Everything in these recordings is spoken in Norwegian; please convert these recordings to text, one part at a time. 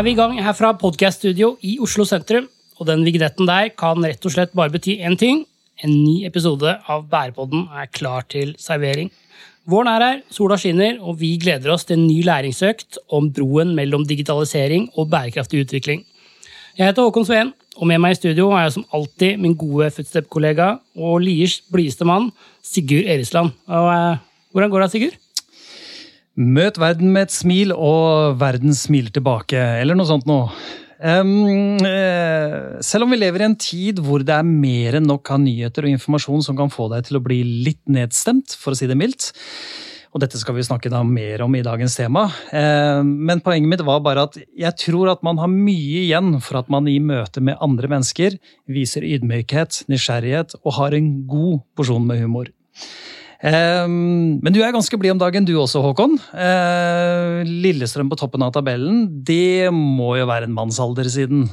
er vi i gang her fra podcaststudio i Oslo sentrum. Og den vignetten der kan rett og slett bare bety én ting. En ny episode av Bærepodden er klar til servering. Våren er her, sola skinner, og vi gleder oss til en ny læringsøkt om broen mellom digitalisering og bærekraftig utvikling. Jeg heter Håkon Sveen, og med meg i studio er jeg som alltid min gode footstep-kollega og Liers blideste mann, Sigurd Erisland. Og, eh, hvordan går det, Sigurd? Møt verden med et smil, og verden smiler tilbake, eller noe sånt noe. Um, selv om vi lever i en tid hvor det er mer enn nok av nyheter og informasjon som kan få deg til å bli litt nedstemt, for å si det mildt. Og dette skal vi snakke da mer om i dagens tema. Uh, men poenget mitt var bare at jeg tror at man har mye igjen for at man i møte med andre mennesker viser ydmykhet, nysgjerrighet og har en god porsjon med humor. Um, men du er ganske blid om dagen du også, Håkon. Uh, Lillestrøm på toppen av tabellen, det må jo være en mannsalder siden?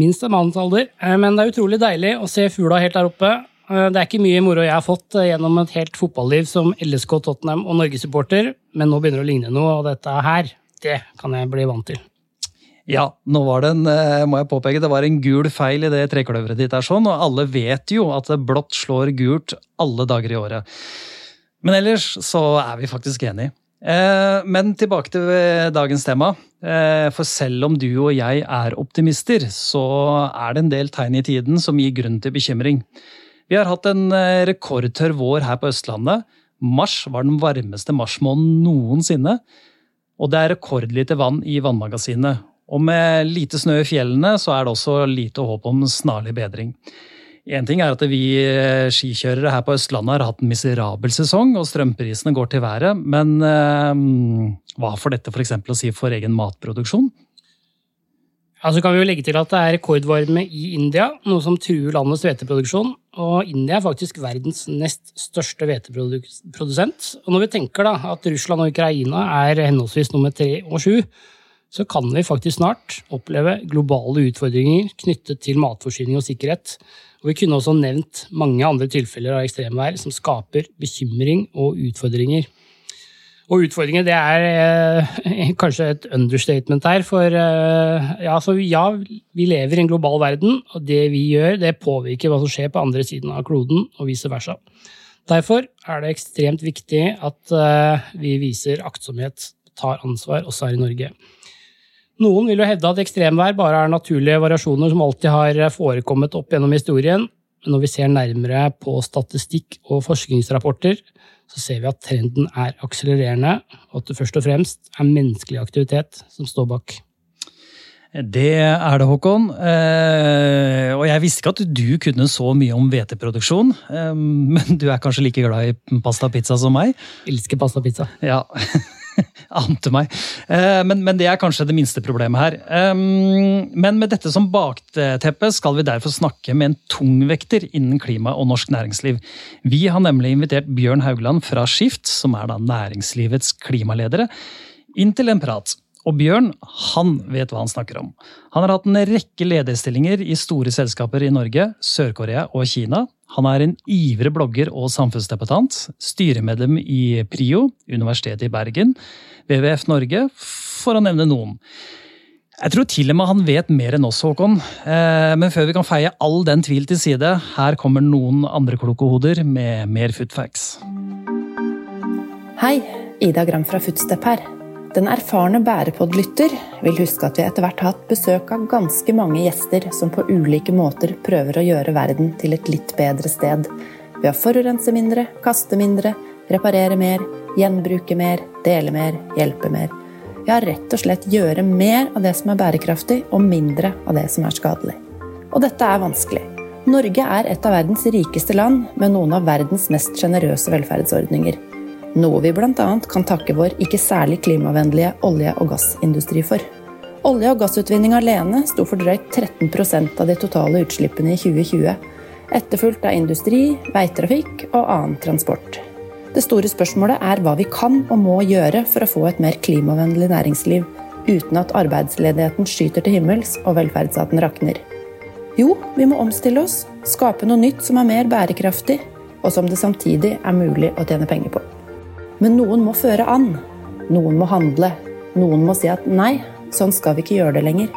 Minst en mannsalder, eh, men det er utrolig deilig å se fugla helt der oppe. Eh, det er ikke mye moro jeg har fått gjennom et helt fotballiv som LSK, Tottenham og Norgesupporter, men nå begynner det å ligne noe, og dette her, det kan jeg bli vant til. Ja, nå var det en, må jeg påpeke, det var en gul feil i det trekløveret ditt, er sånn, og alle vet jo at blått slår gult alle dager i året. Men ellers så er vi faktisk enige. Eh, men tilbake til dagens tema. Eh, for selv om du og jeg er optimister, så er det en del tegn i tiden som gir grunn til bekymring. Vi har hatt en eh, rekordtørr vår her på Østlandet. Mars var den varmeste marsmåneden noensinne. Og det er rekordlite vann i vannmagasinet. Og med lite snø i fjellene så er det også lite håp om snarlig bedring. Én ting er at vi skikjørere her på Østlandet har hatt en miserabel sesong, og strømprisene går til været, men eh, hva får dette f.eks. å si for egen matproduksjon? Ja, så kan vi jo legge til at det er rekordvarme i India, noe som truer landets hveteproduksjon. Og India er faktisk verdens nest største hveteprodusent. Når vi tenker da at Russland og Ukraina er henholdsvis nummer tre og sju, så kan vi faktisk snart oppleve globale utfordringer knyttet til matforsyning og sikkerhet. Og vi kunne også nevnt mange andre tilfeller av ekstremvær som skaper bekymring og utfordringer. Og utfordringer, det er eh, kanskje et understatement her. For eh, ja, ja, vi lever i en global verden, og det vi gjør, det påvirker hva som skjer på andre siden av kloden, og vice versa. Derfor er det ekstremt viktig at eh, vi viser aktsomhet, tar ansvar, også her i Norge. Noen vil jo hevde at ekstremvær bare er naturlige variasjoner som alltid har forekommet opp gjennom historien, men når vi ser nærmere på statistikk og forskningsrapporter, så ser vi at trenden er akselererende, og at det først og fremst er menneskelig aktivitet som står bak. Det er det, Håkon. Eh, og jeg visste ikke at du kunne så mye om hveteproduksjon. Eh, men du er kanskje like glad i pasta og pizza som meg? Jeg Elsker pasta og pizza. Ja. Ante meg. Eh, men, men, det er kanskje det minste problemet her. Men med dette som bakteppe skal vi derfor snakke med en tungvekter innen klima og norsk næringsliv. Vi har nemlig invitert Bjørn Haugland fra Skift, som er da næringslivets klimaledere, inn til en prat. Og Bjørn han vet hva han snakker om. Han har hatt en rekke lederstillinger i store selskaper i Norge, Sør-Korea og Kina. Han er en ivrig blogger og samfunnsdebattant. Styremedlem i PRIO, Universitetet i Bergen, WWF Norge, for å nevne noen. Jeg tror til og med han vet mer enn oss, Håkon. Eh, men før vi kan feie all den tvil til side, her kommer noen andre kloke hoder med mer footfacts. Hei, Ida Gram fra Footstep her. Den erfarne bærepodlytter vil huske at vi etter hvert har hatt besøk av ganske mange gjester som på ulike måter prøver å gjøre verden til et litt bedre sted. Ved å forurense mindre, kaste mindre, reparere mer, gjenbruke mer, dele mer, hjelpe mer. Ja, rett og slett gjøre mer av det som er bærekraftig, og mindre av det som er skadelig. Og dette er vanskelig. Norge er et av verdens rikeste land med noen av verdens mest sjenerøse velferdsordninger. Noe vi bl.a. kan takke vår ikke særlig klimavennlige olje- og gassindustri for. Olje- og gassutvinning alene sto for drøyt 13% av de totale utslippene i 2020, etterfulgt av industri, veitrafikk og annen transport. Det store spørsmålet er hva vi kan og må gjøre for å få et mer klimavennlig næringsliv, uten at arbeidsledigheten skyter til himmels og velferdsstaten rakner. Jo, vi må omstille oss, skape noe nytt som er mer bærekraftig, og som det samtidig er mulig å tjene penger på. Men noen må føre an. Noen må handle. Noen må si at nei, sånn skal vi ikke gjøre det lenger.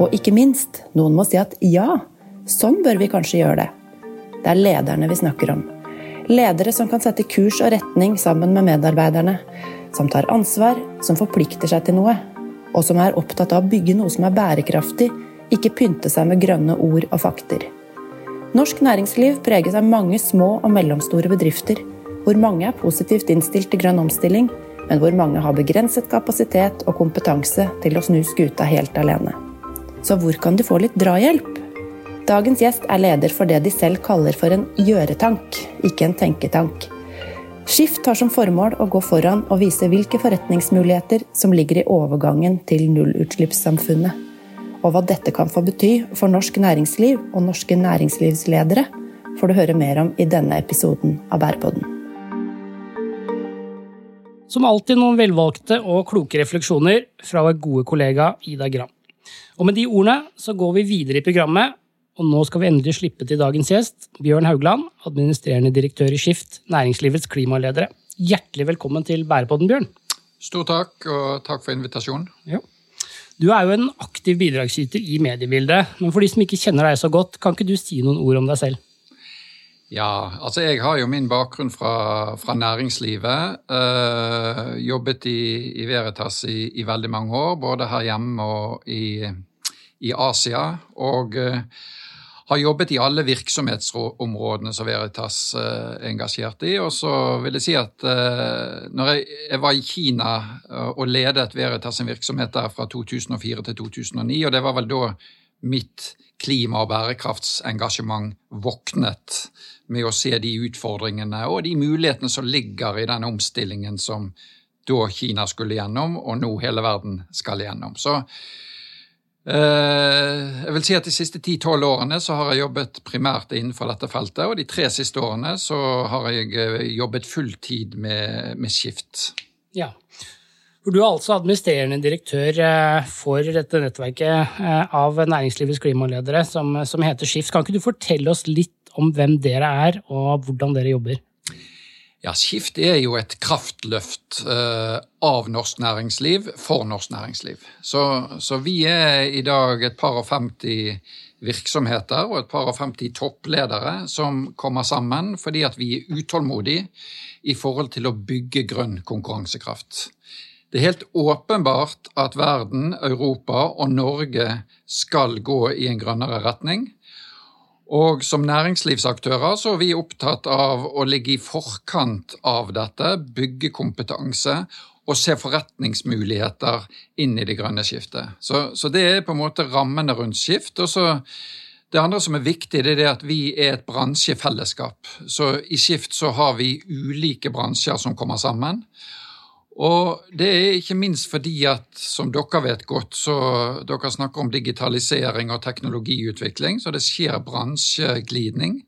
Og ikke minst, noen må si at ja, sånn bør vi kanskje gjøre det. Det er lederne vi snakker om. Ledere som kan sette kurs og retning sammen med medarbeiderne. Som tar ansvar, som forplikter seg til noe. Og som er opptatt av å bygge noe som er bærekraftig, ikke pynte seg med grønne ord og fakter. Norsk næringsliv preges av mange små og mellomstore bedrifter, hvor mange er positivt innstilt til grønn omstilling, men hvor mange har begrenset kapasitet og kompetanse til å snu skuta helt alene. Så hvor kan de få litt drahjelp? Dagens gjest er leder for det de selv kaller for en gjøretank, ikke en tenketank. Skift har som formål å gå foran og vise hvilke forretningsmuligheter som ligger i overgangen til nullutslippssamfunnet. Og hva dette kan få bety for norsk næringsliv og norske næringslivsledere, får du høre mer om i denne episoden av Bærepodden. Som alltid noen velvalgte og kloke refleksjoner fra vår gode kollega Ida Gram. Og med de ordene så går vi videre i programmet, og nå skal vi endelig slippe til dagens gjest, Bjørn Haugland, administrerende direktør i Skift, næringslivets klimaledere. Hjertelig velkommen til Bærepodden, Bjørn. Stor takk, og takk for invitasjonen. Ja. Du er jo en aktiv bidragsyter i mediebildet, men for de som ikke kjenner deg så godt, kan ikke du si noen ord om deg selv? Ja, altså jeg har jo min bakgrunn fra, fra næringslivet. Øh, jobbet i, i Veritas i, i, veldig mange år, både her hjemme og i, i Asia. Og øh, har jobbet i alle virksomhetsområdene som Veritas øh, er engasjert i. Og så vil jeg si at øh, når jeg, jeg, var i Kina og ledet Veritas sin virksomhet der fra 2004 til 2009, og det var vel da mitt klima- og bærekraftsengasjement våknet med å se de utfordringene og de mulighetene som ligger i den omstillingen som da Kina skulle gjennom, og nå hele verden skal gjennom. Så eh, jeg vil si at De siste ti-tolv årene så har jeg jobbet primært innenfor dette feltet. Og de tre siste årene så har jeg eh, jobbet fulltid med, med skift. Ja, Du er altså administrerende direktør eh, for dette nettverket av næringslivets klimaledere som, som heter Skift. Kan ikke du fortelle oss litt om hvem dere er, og hvordan dere jobber? Ja, Skift er jo et kraftløft uh, av norsk næringsliv for norsk næringsliv. Så, så, vi er i dag et par og 50 virksomheter og et par og 50 toppledere som kommer sammen fordi at vi er utålmodige i forhold til å bygge grønn konkurransekraft. Det er helt åpenbart at verden, Europa og Norge skal gå i en grønnere retning. Og som næringslivsaktører så er vi opptatt av å ligge i forkant av dette, bygge kompetanse og se forretningsmuligheter inn i det grønne skiftet. Så, så det er på en måte rammene rundt skift. Og så det andre som er viktig, det er at vi er et bransjefellesskap. Så i Skift så har vi ulike bransjer som kommer sammen. Og det er ikke minst fordi at, som dere vet godt, så dere snakker om digitalisering og teknologiutvikling, så det skjer bransjeglidning.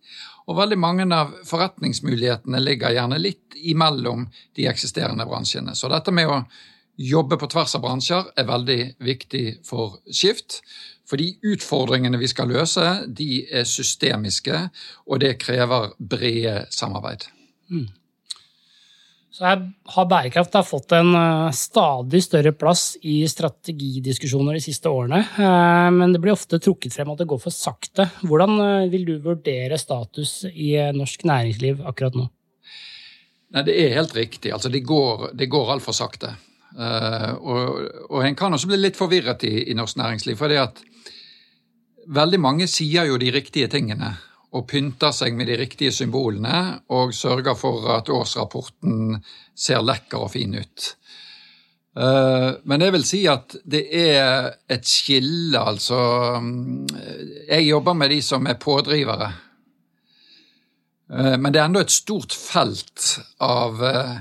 Og veldig mange av forretningsmulighetene ligger gjerne litt imellom de eksisterende bransjene. Så dette med å jobbe på tvers av bransjer er veldig viktig for Skift. For de utfordringene vi skal løse, de er systemiske, og det krever brede samarbeid. Mm. Så her har bærekraft fått en eh, stadig større plass i strategidiskusjoner de siste årene. Eh, men det blir ofte trukket frem at det går for sakte. Hvordan eh, vil du vurdere status i norsk næringsliv akkurat nå? Nei, Det er helt riktig. Altså, det går, det går altfor sakte. Og, og, en kan også bli litt forvirret i, i norsk næringsliv. For veldig mange sier jo de riktige tingene og pynter seg med de riktige symbolene og sørger for at årsrapporten ser lekker og fin ut. Eh, men jeg vil si at det er et skille, altså Jeg jobber med de som er pådrivere. Eh, men det er enda et stort felt av eh,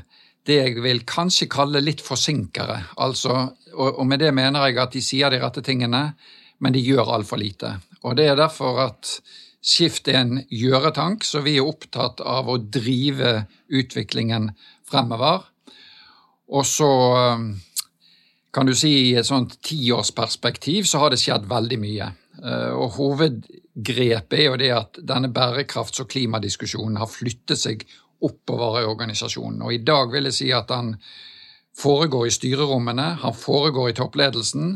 det jeg vil kanskje kalle litt forsinkere. Altså, og med det mener jeg at de sier de rette tingene, men de gjør altfor lite. Og det er derfor at Skift er en gjøretank, så vi er opptatt av å drive utviklingen fremover. Og så um, kan du si i et sånt tiårsperspektiv så har det skjedd veldig mye. Uh, og hovedgrepet er jo det at denne bærekrafts- og klimadiskusjonen har flyttet seg oppover i organisasjonen. Og i dag vil jeg si at den foregår i styrerommene, han foregår i toppledelsen.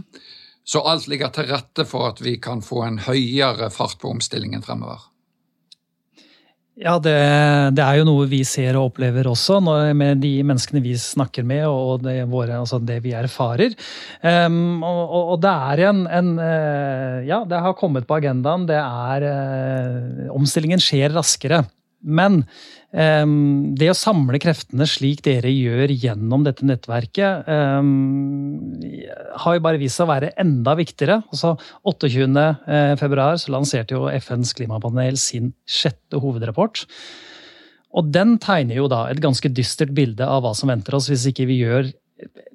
Så alt ligger til rette for at vi kan få en høyere fart på omstillingen fremover. Ja, det, det, er jo noe vi ser og opplever også når, med de menneskene vi snakker med og det, våre, altså det vi erfarer. Um, og, og, det er en, en, uh, Ja, det har kommet på agendaen. Det er uh, Omstillingen skjer raskere. Men um, det å samle kreftene slik dere gjør gjennom dette nettverket, um, har jo bare vist seg å være enda viktigere. Altså 28.2 lanserte jo FNs klimapanel sin sjette hovedrapport. Og den tegner jo da et ganske dystert bilde av hva som venter oss hvis ikke vi gjør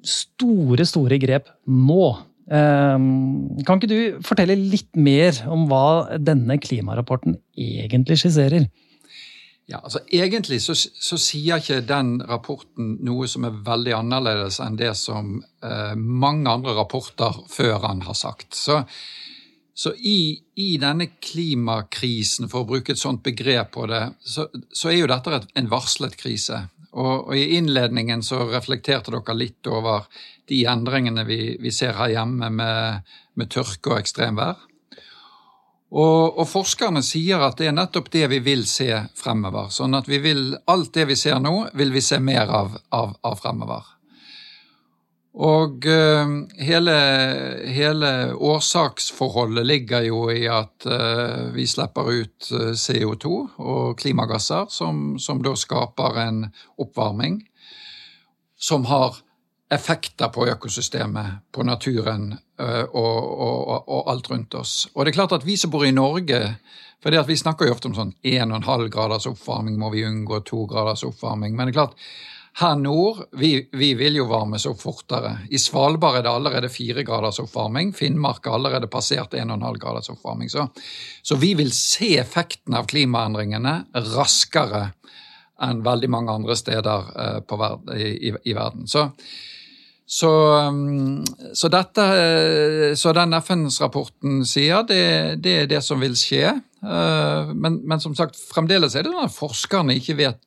store, store grep nå. Um, kan ikke du fortelle litt mer om hva denne klimarapporten egentlig skisserer? Ja, altså Egentlig så, så, sier ikke den rapporten noe som er veldig annerledes enn det som eh, mange andre rapporter før han har sagt. Så, så i, i, denne klimakrisen, for å bruke et sånt begrep på det, så, så er jo dette en varslet krise. Og, og, I innledningen så reflekterte dere litt over de endringene vi, vi ser her hjemme med, med tørke og ekstremvær. Og, og, forskerne sier at det er nettopp det vi vil se fremover. Sånn at vi vil, alt det vi ser nå, vil vi se mer av, av, av fremover. Og uh, hele, hele, årsaksforholdet ligger jo i at uh, vi slipper ut eh, CO2 og klimagasser, som, som da skaper en oppvarming som har effekter på økosystemet, på naturen og, og, og, alt rundt oss. Og det er klart at vi som bor i Norge for det at Vi snakker jo ofte om sånn 1,5 graders oppvarming må vi unngå, 2 graders oppvarming. Men det er klart, her nord vi, vi vil jo varmes opp fortere. I Svalbard er det allerede 4 graders oppvarming. Finnmark har allerede passert 1,5 graders oppvarming. Så, så vi vil se effekten av klimaendringene raskere enn veldig mange andre steder på, verden, i, i, i verden. Så så, um, så, dette, eh, så den FN-rapporten sier, det, det, er det som vil skje. Eh, men, men, som sagt, fremdeles er det sånn at forskerne ikke vet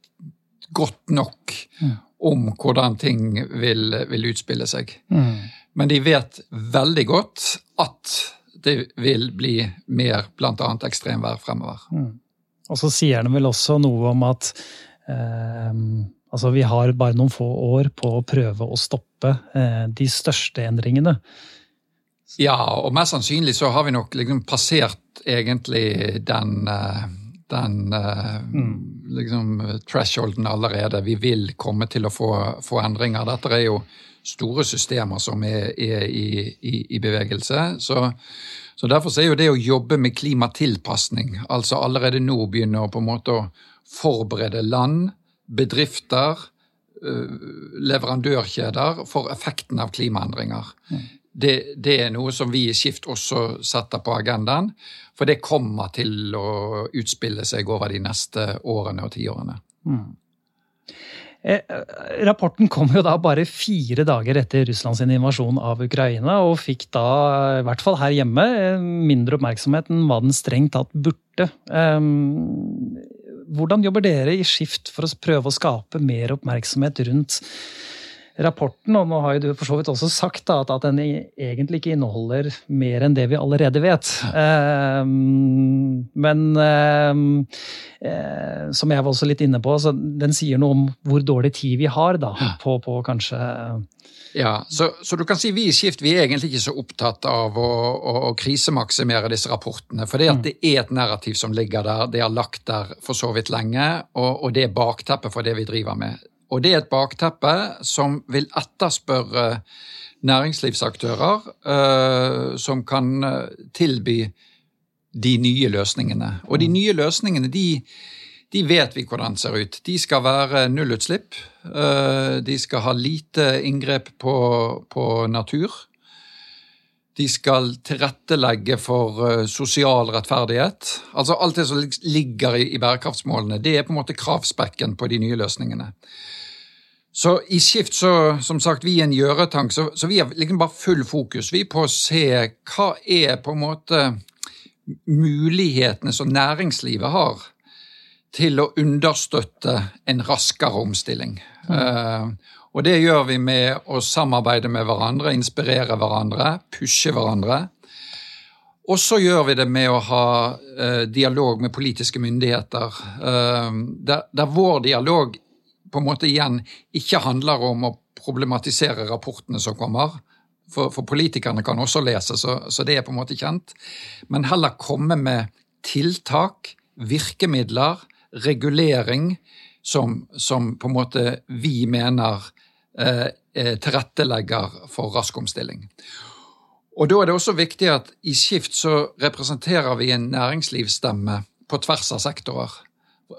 godt nok mm. om hvordan ting vil, vil utspille seg. Mm. Men de vet veldig godt at det vil bli mer bl.a. ekstremvær fremover. Mm. Og så sier den vel også noe om at eh, Altså, vi har bare noen få år på å prøve å stoppe eh, de største endringene. Ja, og mest sannsynlig så har vi nok liksom passert egentlig den, eh, den eh, mm. liksom thresholden allerede. Vi vil komme til å få, få, endringer. Dette er jo store systemer som er, er i, i, i, bevegelse. Så, så derfor er jo det å jobbe med klimatilpasning, altså allerede nå begynne å på en måte forberede land bedrifter, eh, leverandørkjeder, for effekten av klimaendringer. Det, det, er noe som vi i Skift også setter på agendaen, for det kommer til å utspille seg over de neste årene og tiårene. Mm. Eh, rapporten kom jo da bare fire dager etter Russlands invasjon av Ukraina, og fikk da, i hvert fall her hjemme, mindre oppmerksomhet enn hva den strengt tatt burde. Um, hvordan jobber dere i Skift for å prøve å skape mer oppmerksomhet rundt rapporten? Og nå har jo du for så vidt også sagt da, at, den egentlig ikke inneholder mer enn det vi allerede vet. Uh, men uh, uh, som jeg var også litt inne på, så den sier noe om hvor dårlig tid vi har da, på, på kanskje ja, så, så, du kan si vi i Skift vi er egentlig ikke så opptatt av å, å, å krisemaksimere disse rapportene. For det, mm. det er et narrativ som ligger der, det har lagt der for så vidt lenge, og, og det er bakteppet for det vi driver med. Og det er et bakteppe som vil etterspørre næringslivsaktører uh, som kan eh, tilby de nye løsningene. Og de mm. nye løsningene de de vet vi hvordan ser ut. De skal være nullutslipp. Eh, de skal ha lite inngrep på, på natur. De skal tilrettelegge for eh, sosial rettferdighet. Altså Alt det som ligger i, bærekraftsmålene, det er på en måte kravspekken på de nye løsningene. Så i Skift, så, som sagt, vi er en gjøretank, så, så vi har liksom bare full fokus vi på å se hva er på en måte mulighetene som næringslivet har til å understøtte en raskere omstilling. Mm. Uh, Og det gjør vi med å samarbeide med hverandre, inspirere hverandre, pushe hverandre. Og så gjør vi det med å ha eh, dialog med politiske myndigheter, eh, der, der, vår dialog på en måte igjen ikke handler om å problematisere rapportene som kommer. For, for politikerne kan også lese, så, så, det er på en måte kjent. Men heller komme med tiltak, virkemidler, regulering, som, som på en måte vi mener Eh, eh, tilrettelegger for rask omstilling. Og Da er det også viktig at i Skift så representerer vi en næringslivsstemme på tvers av sektorer.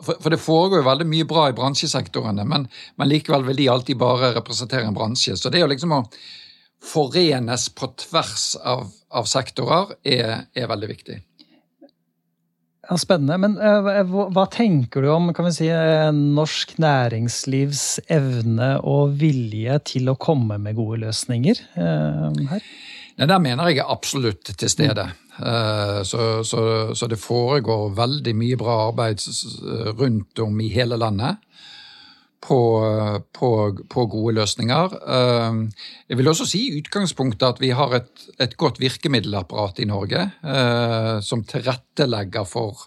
For, for det foregår jo veldig mye bra i bransjesektorene, men, men, likevel vil de alltid bare representere en bransje. Så det er liksom å forenes på tvers av, av sektorer er, er veldig viktig. Ja, Spennende. Men uh, hva tenker du om kan vi si, uh, norsk næringslivs evne og vilje til å komme med gode løsninger uh, her? Nei, der mener jeg er absolutt til stede. Så, så, så, det foregår veldig mye bra arbeid rundt om i hele landet. På, på, på, gode løsninger. Jeg vil også si i utgangspunktet at vi har et, et godt virkemiddelapparat i Norge som tilrettelegger for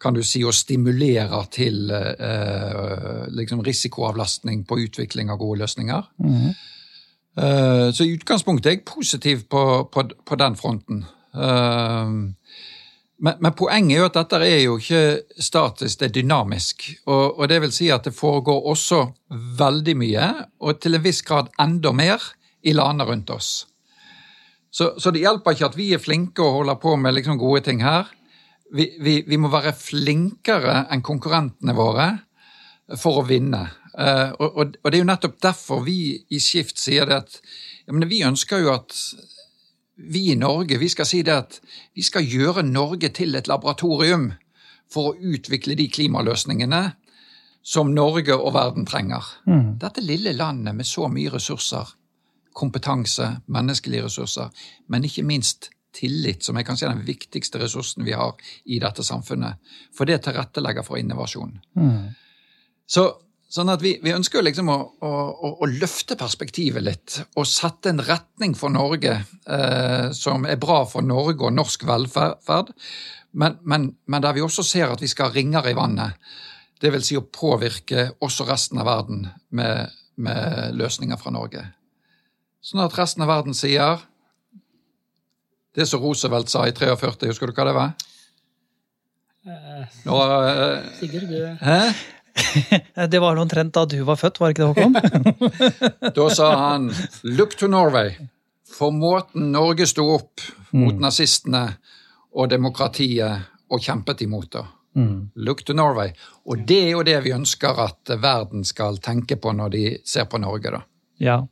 kan du si, å stimulere til eh, liksom risikoavlastning på utvikling av gode løsninger. Mm. -hmm. så i utgangspunktet er jeg positiv på, på, på den fronten. Eh, men, men, poenget er jo at dette er jo ikke statisk, det er dynamisk. Og, og, det vil si at det foregår også veldig mye, og til en viss grad enda mer, i landene rundt oss. Så, så, det hjelper ikke at vi er flinke og holder på med liksom gode ting her vi, vi, vi, må være flinkere enn konkurrentene våre for å vinne. Uh, og, og, og, det er jo nettopp derfor vi i Skift sier det at ja, vi ønsker jo at vi i Norge vi skal si det at vi skal gjøre Norge til et laboratorium for å utvikle de klimaløsningene som Norge og verden trenger. Mm. Dette lille landet med så mye ressurser, kompetanse, menneskelige ressurser, men ikke minst tillit, som er kanskje den viktigste ressursen vi har i dette samfunnet. For det tilrettelegger for innovasjon. Mm. Så, sånn at vi, vi ønsker liksom å, å, å, løfte perspektivet litt og sette en retning for Norge eh, som er bra for Norge og norsk velferd, men, men, men, der vi også ser at vi skal ha ringer i vannet. Det vil si å påvirke også resten av verden med, med løsninger fra Norge. Sånn at resten av verden sier det som Roosevelt sa i 43, husker du hva det var? Uh, Nå, uh, Sigurd, du Hæ? det var omtrent da du var født, var ikke det, Håkon? da sa han 'Look to Norway'. For måten Norge sto opp mot mm. nazistene og demokratiet og kjempet imot det. Mm. Look to Norway. Og det er jo det vi ønsker at verden skal tenke på når de ser på Norge, da. Ja,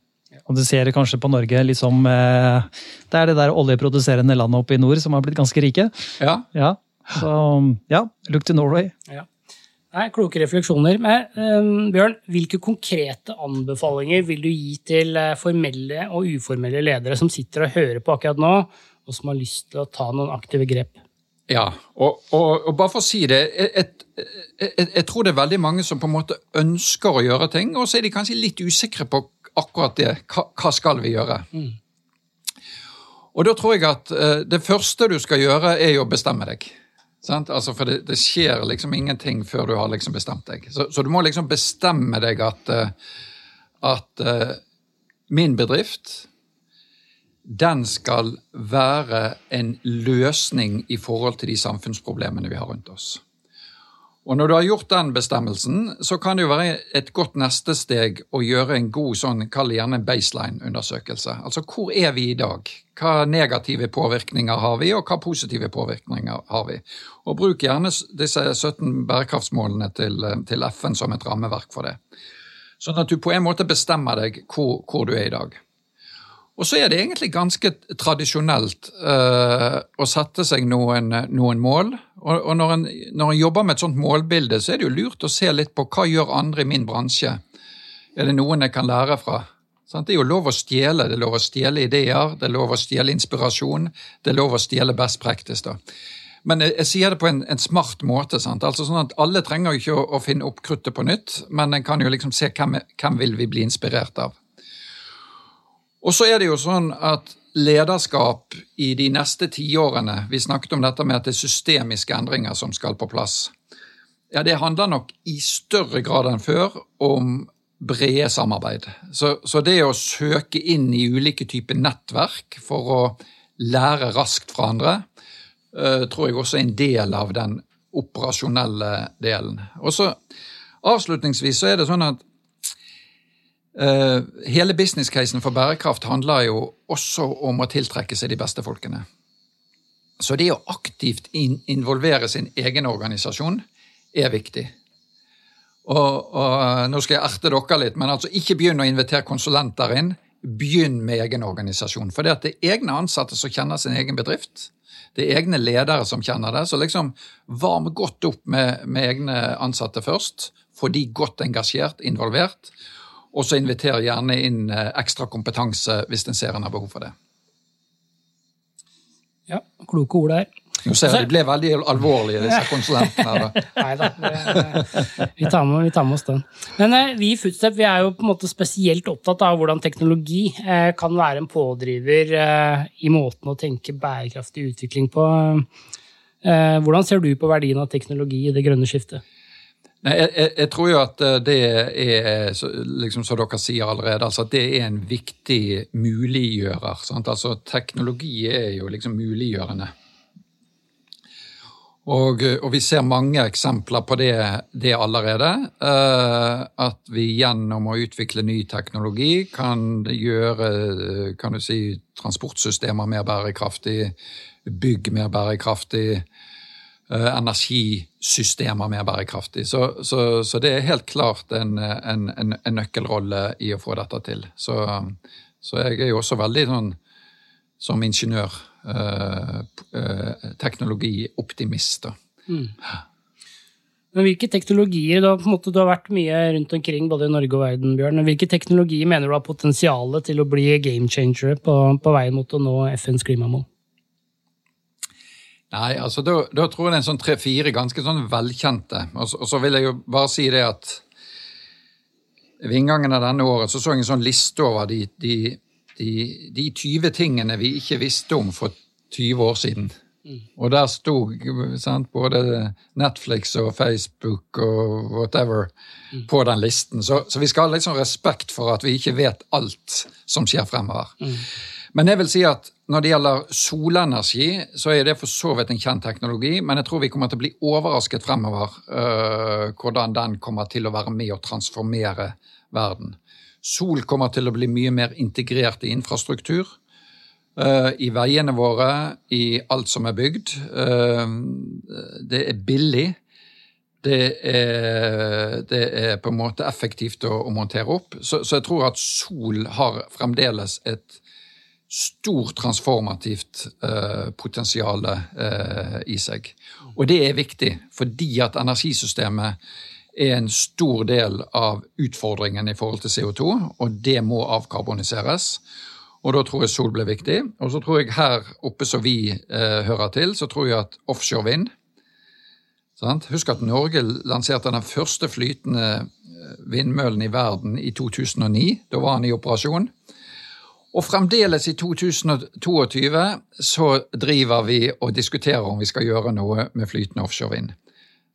og du ser det kanskje på Norge liksom eh, Det er det der oljeproduserende landet oppe i nord som har blitt ganske rike. Ja. ja. Så ja, look to Norway. Ja. Nei, kloke refleksjoner. Men, um, Bjørn, hvilke konkrete anbefalinger vil du gi til uh, formelle og uformelle ledere som sitter og hører på akkurat nå, og som har lyst til å ta noen aktive grep? Ja, og, og, og bare for å si det jeg, et, Jeg tror det er veldig mange som på en måte ønsker å gjøre ting, og så er de kanskje litt usikre på akkurat det. Hva, hva skal vi gjøre? Mm. Og da tror jeg at uh, det første du skal gjøre, er jo å bestemme deg. Altså, for det, det, skjer liksom ingenting før du har liksom bestemt deg. Så, så du må liksom bestemme deg at, uh, at uh, min bedrift den skal være en løsning i forhold til de samfunnsproblemene vi har rundt oss. Og når du har gjort den bestemmelsen, så kan det jo være et godt neste steg å gjøre en god sånn, kall det gjerne baseline-undersøkelse. Altså hvor er vi i dag? Hva negative påvirkninger har vi, og hva positive påvirkninger har vi? Og bruk gjerne disse 17 bærekraftsmålene til, til FN som et rammeverk for det. Sånn at du på en måte bestemmer deg hvor, hvor du er i dag. Og så er det egentlig ganske tradisjonelt uh, å sette seg noen, noen mål. Og, og når, en, når, en, jobber med et sånt målbilde, så er det jo lurt å se litt på hva gjør andre i min bransje. Er det noen jeg kan lære fra? Det er jo lov å stjele. Det er lov å stjele ideer, det er lov å stjele inspirasjon, det er lov å stjele best practice. da. men jeg, jeg, sier det på en, en smart måte. sant? Altså sånn at Alle trenger jo ikke å, å finne opp kruttet på nytt, men en kan jo liksom se hvem, hvem vil vi bli inspirert av. Og så er det jo sånn at lederskap i de neste tiårene Vi snakket om dette med at det er systemiske endringer som skal på plass. Ja, Det handler nok i større grad enn før om brede samarbeid. Så, så det å søke inn i ulike typer nettverk for å lære raskt fra andre, uh, tror jeg også er en del av den operasjonelle delen. Og så Avslutningsvis så er det sånn at hele business-casen for bærekraft handler jo også om å tiltrekke seg de beste folkene. Så det å aktivt in involvere sin egen organisasjon er viktig. Og, og Nå skal jeg erte dere litt, men altså ikke begynn å invitere konsulenter inn. Begynn med egen organisasjon. For det, at det er egne ansatte som kjenner sin egen bedrift. Det er egne ledere som kjenner det. Så liksom varm godt opp med, med egne ansatte først. Få de godt engasjert, involvert. Og så inviter gjerne inn eh, ekstra kompetanse hvis en ser en har behov for det. Ja, kloke ord der. Nå ser jeg de ble veldig alvorlige, disse konsulentene. Nei da, vi, tar med, vi tar med oss den. Men eh, vi i Footstep vi er jo på en måte spesielt opptatt av hvordan teknologi eh, kan være en pådriver i måten å tenke bærekraftig utvikling på. Hvordan ser du på verdien av teknologi i det grønne skiftet? Nei, jeg, jeg, tror jo at eh, det er, liksom som dere sier allerede, altså at det er en viktig muliggjører. Sant? Altså Teknologi er jo liksom muliggjørende. Og, og vi ser mange eksempler på det, det allerede. Uh, at vi gjennom å utvikle ny teknologi kan gjøre kan du si, transportsystemer mer bærekraftig, bygg mer bærekraftig Eh, energisystemer mer bærekraftig. Så, så, så, det er helt klart en, en, en, en, nøkkelrolle i å få dette til. Så, så jeg er jo også veldig sånn som ingeniør eh, eh, teknologioptimist. Mm. Men hvilke teknologier, da, måte, du har vært mye rundt omkring både i Norge og verden, Bjørn. Hvilke teknologier mener du har potensial til å bli game changer på, på veien mot å nå FNs klimamål? Nei, altså da, da, tror jeg det er en sånn tre-fire ganske sånn velkjente. Og så, og så, vil jeg jo bare si det at ved inngangen av denne året så så jeg en sånn liste over de, de, de, de 20 tingene vi ikke visste om for 20 år siden. Mm. Og der sto sant, både Netflix og Facebook og whatever mm. på den listen. Så, så, vi skal ha litt sånn respekt for at vi ikke vet alt som skjer fremover. Mm. Men jeg vil si at når det gjelder solenergi, så er det for så vidt en kjent teknologi, men jeg tror vi kommer til å bli overrasket fremover uh, hvordan den kommer til å være med å transformere verden. Sol kommer til å bli mye mer integrert i infrastruktur. Uh, I veiene våre, i alt som er bygd. Uh, det er billig. Det er, det er, på en måte effektivt å, å montere opp. Så, så, jeg tror at sol har fremdeles et stort transformativt eh, potensial eh, i seg. Og det er viktig, fordi at energisystemet er en stor del av utfordringen i forhold til CO2, og det må avkarboniseres. Og da tror jeg sol blir viktig. Og så tror jeg her oppe som vi eh, hører til, så tror jeg at offshore vind sant? Husk at Norge lanserte den første flytende vindmøllen i verden i 2009. Da var han i operasjon. Og fremdeles i 2022 så driver vi og diskuterer om vi skal gjøre noe med flytende offshorevind.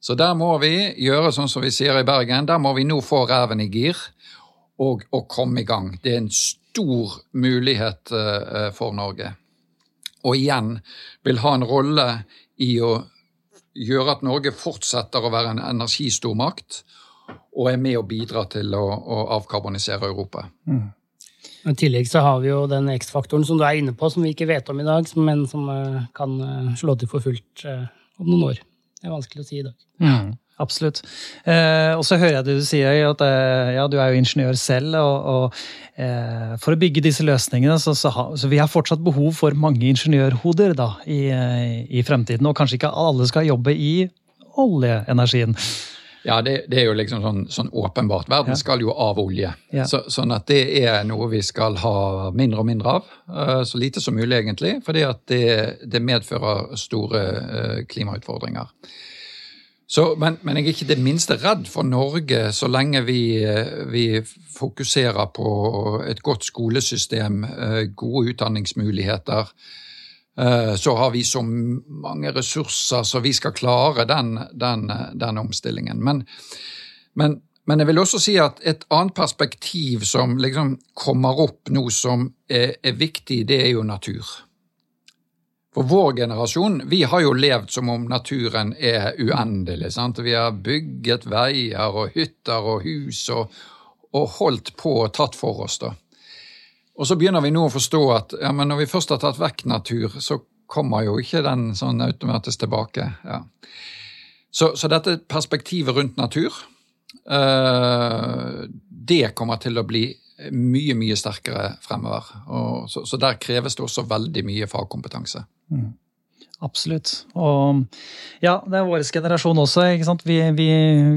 Så der må vi gjøre sånn som vi sier i Bergen, der må vi nå få reven i gir og, og komme i gang. Det er en stor mulighet uh, for Norge. Og igjen vil ha en rolle i å gjøre at Norge fortsetter å være en energistormakt og er med å bidra til å, å avkarbonisere Europa. Mm. I tillegg så har vi jo den X-faktoren som du er inne på, som vi ikke vet om i dag, men som eh, kan eh, slå til for fullt eh, om noen år. Det er vanskelig å si i dag. Mm, absolutt. Eh, og så hører jeg det du sier, at ja, du er jo ingeniør selv. og, og eh, For å bygge disse løsningene, så, så, ha, så, vi har fortsatt behov for mange ingeniørhoder da, i, i fremtiden. Og kanskje ikke alle skal jobbe i oljeenergien. Ja, det, det, er jo liksom sånn, sånn åpenbart. Verden ja. skal jo av olje. Ja. Så, sånn at det er noe vi skal ha mindre og mindre av. Uh, så lite som mulig, egentlig. Fordi at det, det medfører store uh, klimautfordringer. Så, men, men, jeg er ikke det minste redd for Norge så lenge vi, uh, vi fokuserer på et godt skolesystem, gode utdanningsmuligheter Eh, så har vi så mange ressurser så vi skal klare den, den, den omstillingen. Men, men, men, jeg vil også si at et annet perspektiv som liksom kommer opp nå som er, er viktig, det er jo natur. For vår generasjon vi har jo levd som om naturen er uendelig. Sant? Vi har bygget veier og hytter og hus og, og holdt på og tatt for oss. da. Og så begynner vi nå å forstå at ja, men når vi først har tatt vekk natur, så kommer jo ikke den sånn automatisk tilbake. Ja. Så, så, dette perspektivet rundt natur, eh, det kommer til å bli mye, mye sterkere fremover. Og så, så der kreves det også veldig mye fagkompetanse. Mm. Absolutt. Og ja, det er vår generasjon også. ikke sant? Vi, vi,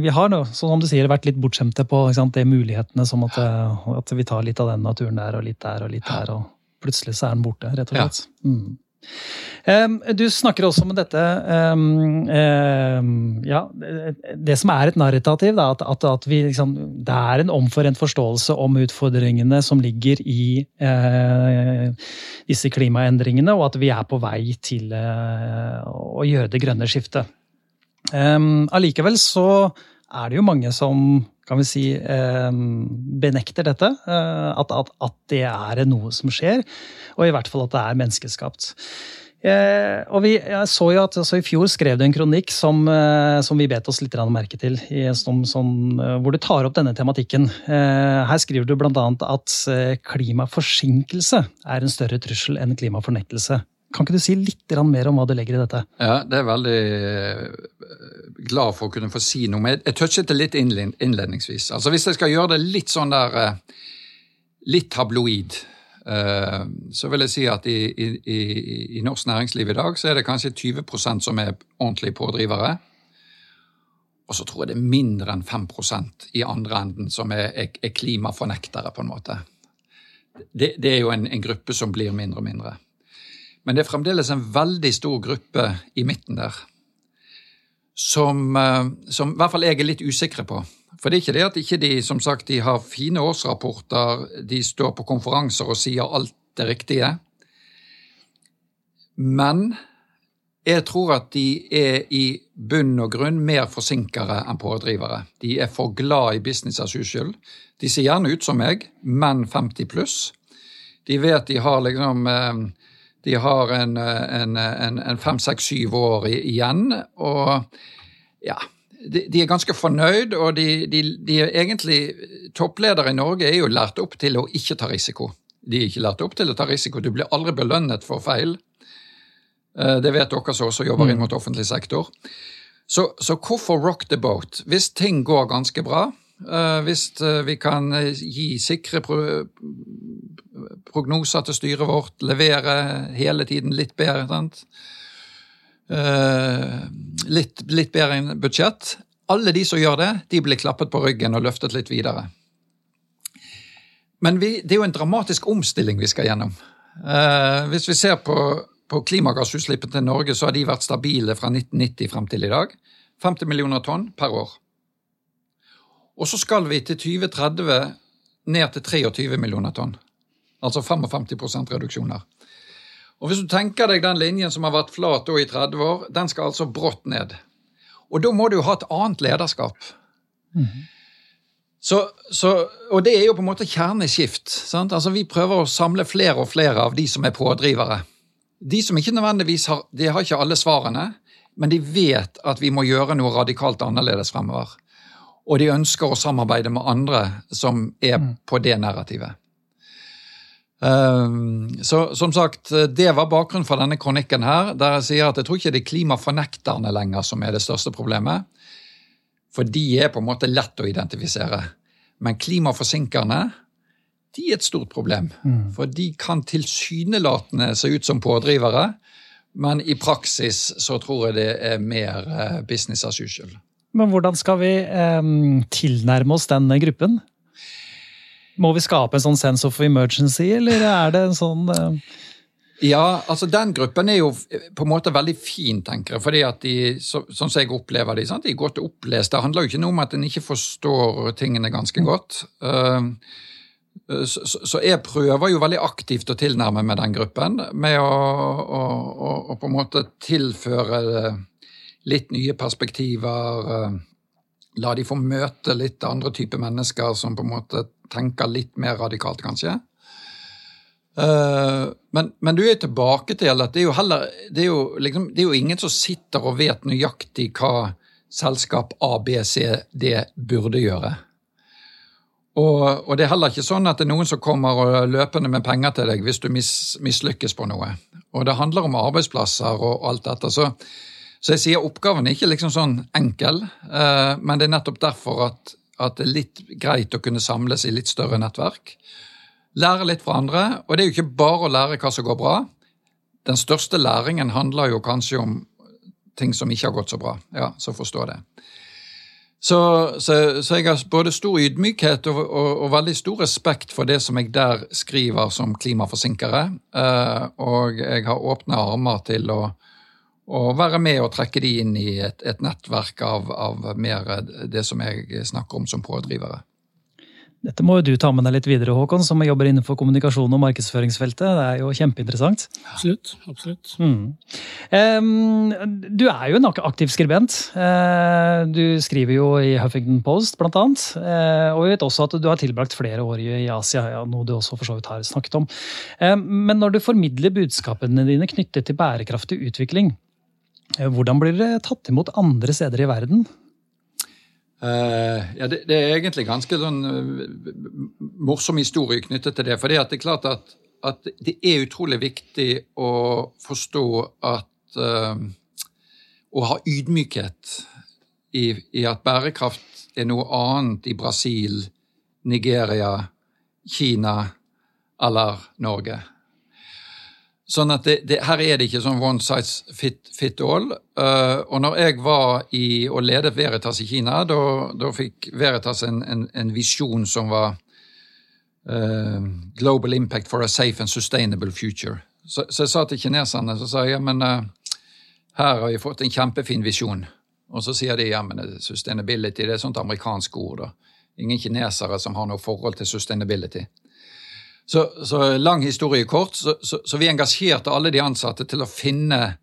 vi har nå, som du sier, vært litt bortskjemte på sant, de mulighetene som at, at, vi tar litt av den naturen der og litt der og litt der, og plutselig så er den borte, rett og slett. Ja. Mm. Du snakker også om dette ja, Det som er et narrativ, da, at, at, vi, liksom, det er en omforent forståelse om utfordringene som ligger i eh, disse klimaendringene, og at vi er på vei til eh, å gjøre det grønne skiftet. Allikevel så er det jo mange som kan vi si, benekter dette. Eh, at, at, at det er noe som skjer, og i hvert fall at det er menneskeskapt. Eh, og vi, jeg så jo at altså I fjor skrev du en kronikk som, eh, som vi bet oss litt merke til, som, som, eh, hvor du tar opp denne tematikken. Eh, her skriver du bl.a. at eh, klimaforsinkelse er en større trussel enn klimafornektelse. Kan ikke du si litt mer om hva du legger i dette? Ja, Det er veldig glad for å kunne få si noe. Men jeg touchet det litt innledningsvis. Altså Hvis jeg skal gjøre det litt sånn der Litt tabloid Eh, så vil jeg si at i, i, i, norsk næringsliv i dag så er det kanskje 20% som er ordentlige pådrivere. Og så tror jeg det er mindre enn 5% i andre enden som er, er klimafornektere, på en måte. Det, det er jo en, en, gruppe som blir mindre og mindre. Men det er fremdeles en veldig stor gruppe i midten der som, eh, som i hvert fall jeg er litt usikre på. For det er ikke det at ikke de som sagt, de har fine årsrapporter, de står på konferanser og sier alt det riktige. Men jeg tror at de er i bunn og grunn mer forsinkere enn pådrivere. De er for glad i business as usual. De ser gjerne ut som meg, men 50 pluss. De vet de har liksom eh, De har en, en, en, en fem, seks, syv år igjen, og ja de, de, er ganske fornøyd, og de, de, de, er egentlig Toppledere i Norge er jo lært opp til å ikke ta risiko. De er ikke lært opp til å ta risiko. Du blir aldri belønnet for feil. Eh, det vet dere som også jobber inn mot offentlig sektor. Så, så, hvorfor rock the boat? Hvis ting går ganske bra, eh, hvis eh, vi kan gi sikre prognoser til styret vårt, levere hele tiden litt bedre sant? Eh, litt, litt bedre enn budsjett. Alle de som gjør det, de blir klappet på ryggen og løftet litt videre. Men vi, det er jo en dramatisk omstilling vi skal gjennom. Eh, hvis vi ser på, på klimagassutslippene til Norge, så har de vært stabile fra 1990 frem til i dag. 50 millioner tonn per år. Og så skal vi til 2030 ned til 23 millioner tonn. Altså 55% reduksjoner. Og Hvis du tenker deg den linjen som har vært flat i 30 år, den skal altså brått ned. Og da må du jo ha et annet lederskap. Mm. Så, så, og det er jo på en måte kjerneskift. Sant? Altså Vi prøver å samle flere og flere av de som er pådrivere. De som ikke nødvendigvis har de har ikke alle svarene, men de vet at vi må gjøre noe radikalt annerledes fremover. Og de ønsker å samarbeide med andre som er mm. på det narrativet. Ehm, så som sagt, det var bakgrunnen for denne kronikken her, der jeg sier at jeg tror ikke det er klimafornekterne lenger som er det største problemet. For de er på en måte lett å identifisere. Men klimaforsinkerne de er et stort problem. Mm. For de kan tilsynelatende se ut som pådrivere, men i praksis så tror jeg det er mer eh, business as usual. Men hvordan skal vi eh, tilnærme oss den gruppen? Må vi skape en sånn sense of emergency, eller er det en sånn eh... Ja, altså den gruppen er jo på en måte veldig fin, jeg. fordi at de, så, Sånn som jeg opplever de, sant? de er godt opplest. Det handler jo ikke noe om at en ikke forstår tingene ganske godt. Uh, så, så, jeg prøver jo veldig aktivt å tilnærme meg den gruppen med å, å, å, å på en måte tilføre litt nye perspektiver. Uh, la de få møte litt andre typer mennesker som på en måte tenker litt mer radikalt, kanskje. Uh, men, men, du er tilbake til at det er jo heller det er jo, liksom, det er jo ingen som sitter og vet nøyaktig hva selskap ABCD burde gjøre. Og, og, det er heller ikke sånn at det er noen som kommer og løpende med penger til deg hvis du mis, mislykkes på noe. Og det handler om arbeidsplasser og alt dette. Så, så jeg sier oppgaven er ikke liksom sånn enkel, uh, men det er nettopp derfor at, at det er litt greit å kunne samles i litt større nettverk. Lære litt fra andre. Og det er jo ikke bare å lære hva som går bra. Den største læringen handler jo kanskje om ting som ikke har gått så bra. Ja, så forstå det. Så, så, så, jeg har både stor ydmykhet og, og, og, veldig stor respekt for det som jeg der skriver som klimaforsinkere. Eh, og jeg har åpne armer til å, å, være med og trekke de inn i et, et nettverk av, av mer det som jeg snakker om som pådrivere. Dette må jo du ta med deg litt videre, Håkon, som jobber innenfor kommunikasjon og markedsføringsfeltet. Det er jo kjempeinteressant. Absolutt. absolutt. Mm. Um, du er jo en aktiv skribent. Uh, du skriver jo i Huffington Post, blant annet. Uh, og vi vet også at du har tilbrakt flere år i Asia, ja, noe du også for så vidt har snakket om. Uh, men når du formidler budskapene dine knyttet til bærekraftig utvikling, hvordan blir det tatt imot andre steder i verden? Uh, ja, det, det, er egentlig ganske sånn uh, morsom historie knyttet til det. For det er klart at, at, det er utrolig viktig å forstå at uh, Å ha ydmykhet i, i, at bærekraft er noe annet i Brasil, Nigeria, Kina eller Norge. Sånn at det, det, Her er det ikke sånn one size fit, fit all. Uh, og når jeg var i og ledet Veritas i Kina, da fikk Veritas en, en, en visjon som var uh, Global Impact for a Safe and Sustainable Future. Så, så jeg sa til kineserne så sa jeg, ja, men uh, her har vi fått en kjempefin visjon. Og så sier de ja, men sustainability det er et sånt amerikansk ord. da. Ingen kinesere som har noe forhold til sustainability. Så, så lang historie kort, så, så, så, vi engasjerte alle de ansatte til å finne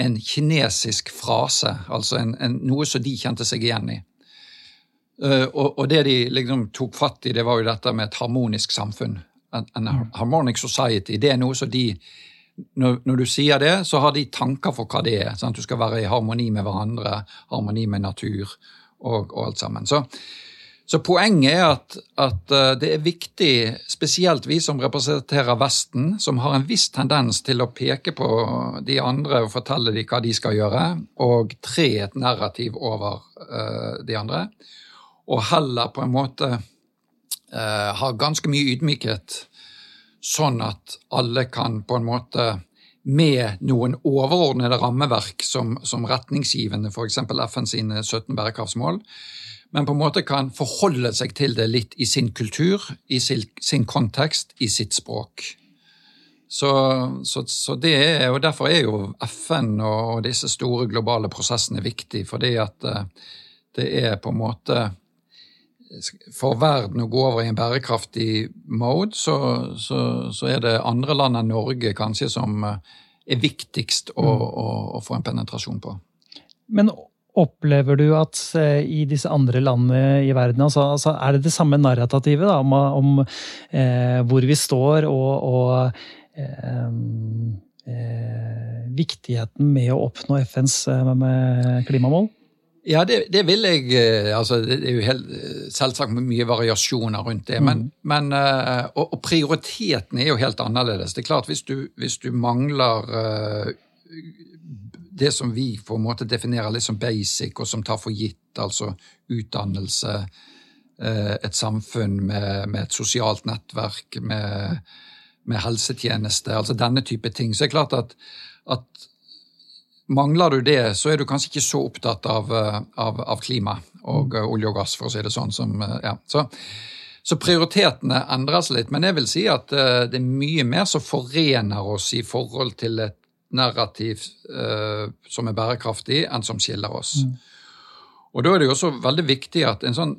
en kinesisk frase, altså en, en, noe som de kjente seg igjen i. Uh, og, og, det de liksom tok fatt i, det var jo dette med et harmonisk samfunn. En, en mm. harmonic society. Det er noe som de når, når, du sier det, så har de tanker for hva det er. Sant? Du skal være i harmoni med hverandre, harmoni med natur og, og alt sammen. Så, så poenget er at, at, eh, det er viktig, spesielt vi som representerer Vesten, som har en viss tendens til å peke på de andre og fortelle dem hva de skal gjøre, og tre et narrativ over uh, de andre, og heller på en måte uh, ha ganske mye ydmykhet, sånn at alle kan på en måte med noen overordnede rammeverk som, som retningsgivende, f.eks. FN sine 17 bærekraftsmål, men på en måte kan forholde seg til det litt i sin kultur, i sin, sin kontekst, i sitt språk. Så, så, så, det er, og Derfor er jo FN og disse store globale prosessene viktig, fordi at eh, det er på en måte For verden å gå over i en bærekraftig mode, så, så er det andre land enn Norge kanskje som eh, er viktigst å, mm. å, å få en penetrasjon på. Men Opplever du at eh, i disse andre landene i verden altså, altså er det det samme narrativet da, om, om eh, hvor vi står og, og eh, eh, viktigheten med å oppnå FNs eh, klimamål? Ja, det, det, vil jeg eh, altså Det er jo helt, selvsagt mye variasjoner rundt det. Men, mm. men og, og, prioriteten er jo helt annerledes. Det er klart Hvis du, hvis du mangler det som vi på en måte definerer litt som basic, og som tar for gitt, altså utdannelse, eh, et samfunn med, med et sosialt nettverk, med, med, helsetjeneste, altså denne type ting. Så det er klart at, at mangler du det, så er du kanskje ikke så opptatt av, av, av klima og mm. olje og gass, for å si det sånn. Som, ja. så, så, prioritetene seg litt. Men jeg vil si at det er mye mer som forener oss i forhold til et narrativ uh, som er bærekraftig, enn som skiller oss. Mm. Og da er det jo også veldig viktig at en sånn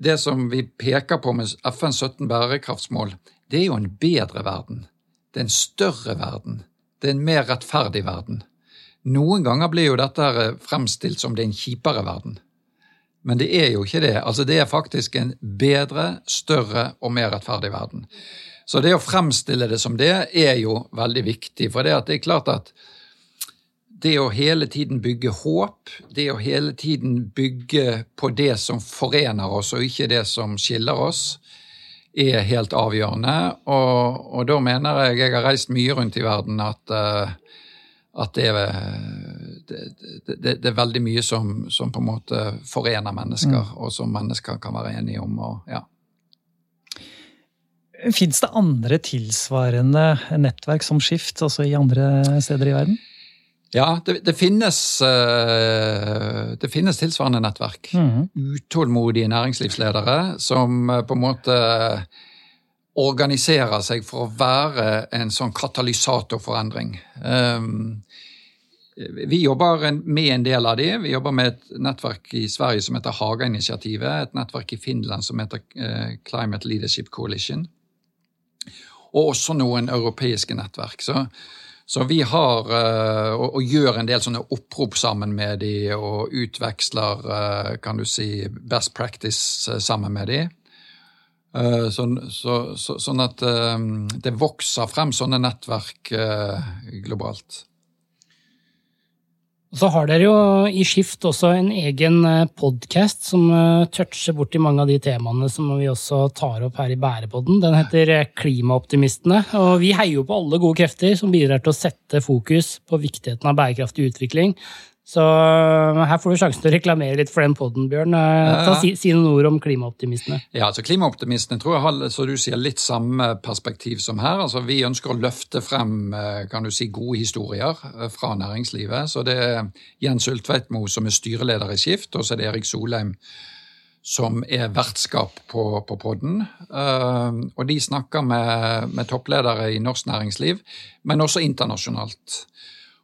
det som vi peker på med FNs 17 bærekraftsmål, det er jo en bedre verden. Det er en større verden. Det er en mer rettferdig verden. Noen ganger blir jo dette fremstilt som det er en kjipere verden. Men det er jo ikke det. Altså Det er faktisk en bedre, større og mer rettferdig verden. Så det å fremstille det som det er jo veldig viktig. For det, det er klart at det å hele tiden bygge håp, det å hele tiden bygge på det som forener oss, og ikke det som skiller oss, er helt avgjørende. Og, og da mener jeg Jeg har reist mye rundt i verden at, uh, at det, det, det, det, er veldig mye som, som, på en måte forener mennesker, mm. og som mennesker kan være enige om. Og, ja. Fins det andre tilsvarende nettverk som Skift, altså i andre steder i verden? Ja, det, det, finnes, uh, det, finnes, tilsvarende nettverk. Mm. Utålmodige næringslivsledere som uh, på en måte organiserer seg for å være en sånn katalysator for endring. Um, vi jobber med en del av de. Vi jobber med et nettverk i Sverige som heter Haga-initiativet. Et nettverk i Finland som heter Climate Leadership Coalition. Og også noen europeiske nettverk. Så så vi har uh, og, og, gjør en del sånne opprop sammen med de og utveksler uh, kan du si, best practice uh, sammen med de. Så, så, sånn at det vokser frem sånne nettverk globalt. Så har dere jo i Skift også en egen eh, podkast som eh, toucher borti mange av de temaene som vi også tar opp her i Bærepodden. Den heter eh, Klimaoptimistene. Og vi heier jo på alle gode krefter som bidrar til å sette fokus på viktigheten av bærekraftig utvikling, så eh, her får du sjansen til å reklamere litt for den poden, Bjørn. Eh, ta, si, si, noen ord om klimaoptimistene. Ja, altså Klimaoptimistene tror jeg har så du sier, litt samme perspektiv som her. Altså Vi ønsker å løfte frem eh, kan du si, gode historier fra næringslivet. Så det er Jens Ultveitmo som er styreleder i Skift, og så er det Erik Solheim som er vertskap på, på podden. Uh, og de snakker med, med toppledere i norsk næringsliv, men også internasjonalt.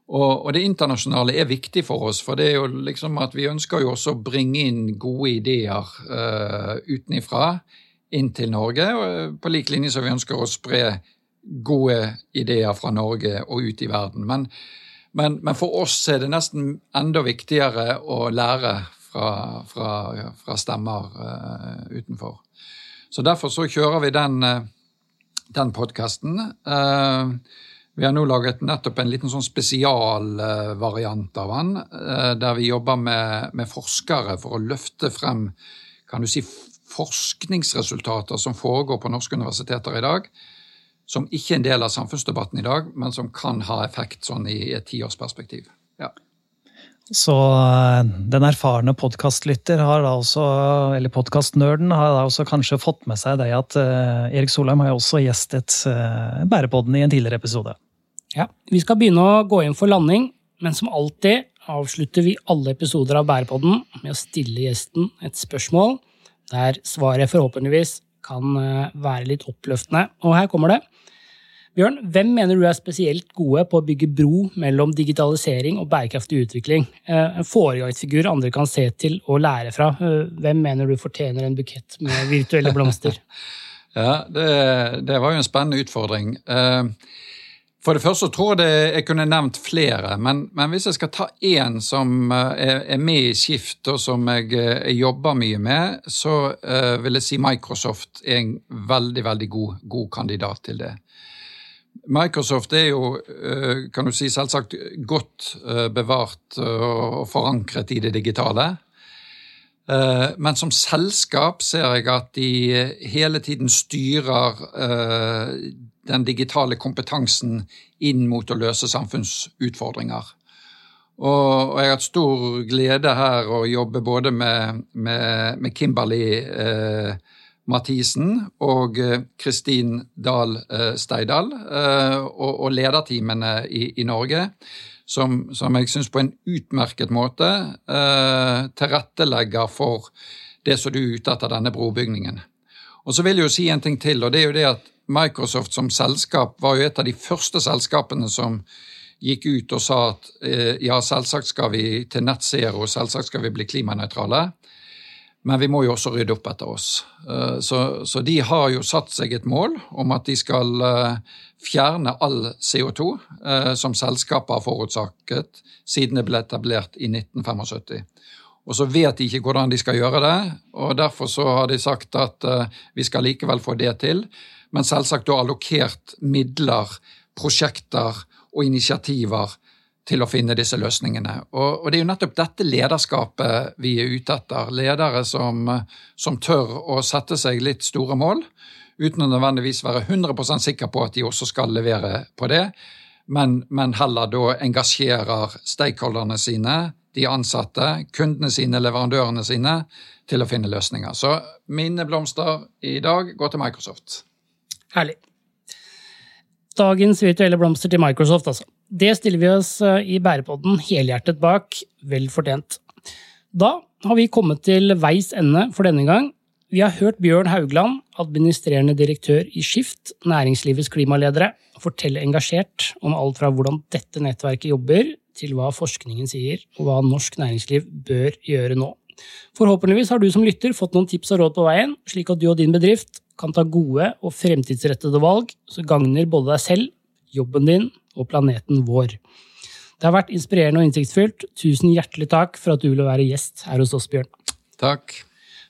Og, og, det internasjonale er viktig for oss, for det er jo liksom at vi ønsker jo også å bringe inn gode ideer uh, utenifra inn til Norge, og på lik linje som vi ønsker å spre gode ideer fra Norge og ut i verden. Men, men, men for oss er det nesten enda viktigere å lære fra, fra, fra stemmer uh, utenfor. Så derfor så kjører vi den, uh, den podkasten. Uh, vi har nå laget nettopp en liten sånn spesialvariant av den, eh, der vi jobber med, med, forskere for å løfte frem kan du si, forskningsresultater som foregår på norske universiteter i dag, som ikke er en del av samfunnsdebatten i dag, men som kan ha effekt sånn i et tiårsperspektiv. Ja. Så eh, den erfarne podkastlytter eller podkastnerden har da også kanskje fått med seg det at Erik Solheim har jo også gjestet Bærepodden i en tidligere episode. Ja, Vi skal begynne å gå inn for landing, men som alltid avslutter vi alle episoder av Bærepodden med å stille gjesten et spørsmål, der svaret forhåpentligvis kan eh, være litt oppløftende. Og her kommer det. Bjørn, hvem mener du er spesielt gode på å bygge bro mellom digitalisering og bærekraftig utvikling? Eh, en foregangsfigur andre kan se til og lære fra. Eh, hvem mener du fortjener en bukett med virtuelle blomster? ja, det, det var jo en spennende utfordring. Uh, for det første tror jeg jeg kunne nevnt flere, men, men hvis jeg skal ta én som eh, er, med i Skift, og som jeg, eh, jeg jobber mye med, så uh, vil jeg si Microsoft er en veldig, veldig god, god kandidat til det. Microsoft er jo, kan du si, selvsagt godt bevart og forankret i det digitale. Men som selskap ser jeg at de hele tiden styrer den digitale kompetansen inn mot å løse samfunnsutfordringer. Og, jeg har hatt stor glede her å jobbe både med, med, med Kimberley eh, Mathisen og eh, Kristin Dahl eh, Steidal eh, og, og, lederteamene i, i, Norge, som, som jeg syns på en utmerket måte eh, tilrettelegger for det som du er ute etter denne brobygningen. Og så vil jeg jo si en ting til, og det er jo det at Microsoft som selskap var jo et av de første selskapene som gikk ut og sa at eh, ja, selvsagt skal vi til nett zero, selvsagt skal vi bli klimanøytrale. Men vi må jo også rydde opp etter oss. Eh, så, så, de har jo satt seg et mål om at de skal eh, fjerne all CO2 som selskapet har forutsaket siden det ble etablert i 1975. Og så vet de ikke hvordan de skal gjøre det, og derfor så har de sagt at vi skal likevel få det til men selvsagt da allokert midler, prosjekter og initiativer til å finne disse løsningene. Og, og, det er jo nettopp dette lederskapet vi er ute etter. Ledere som, som tør å sette seg litt store mål, uten å nødvendigvis være 100% sikker på at de også skal levere på det, men, men heller da engasjerer stakeholderne sine, de ansatte, kundene sine, leverandørene sine, til å finne løsninger. Så mine blomster i dag går til Microsoft. Herlig. Dagens virtuelle blomster til Microsoft, altså. Det stiller vi oss eh, i bærepodden helhjertet bak. Vel fortjent. Da har vi kommet til veis ende for denne gang. Vi har hørt Bjørn Haugland, administrerende direktør i Skift, næringslivets klimaledere, fortelle engasjert om alt fra hvordan dette nettverket jobber, til hva forskningen sier, og hva norsk næringsliv bør gjøre nå. Forhåpentligvis har du som lytter fått noen tips og råd på veien, slik at du og din bedrift kan ta gode og fremtidsrettede valg som gagner både deg selv, jobben din og planeten vår. Det har vært inspirerende og innsiktsfullt. Tusen hjertelig takk for at du ville være gjest her hos oss, Bjørn. Takk.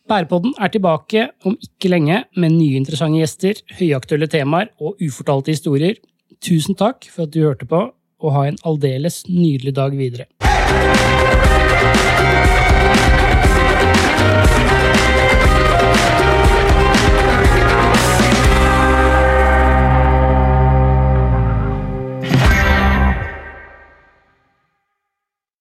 Bærepodden er tilbake om ikke lenge med nye interessante gjester, høyaktuelle temaer og ufortalte historier. Tusen takk for at du hørte på, og ha en aldeles nydelig dag videre.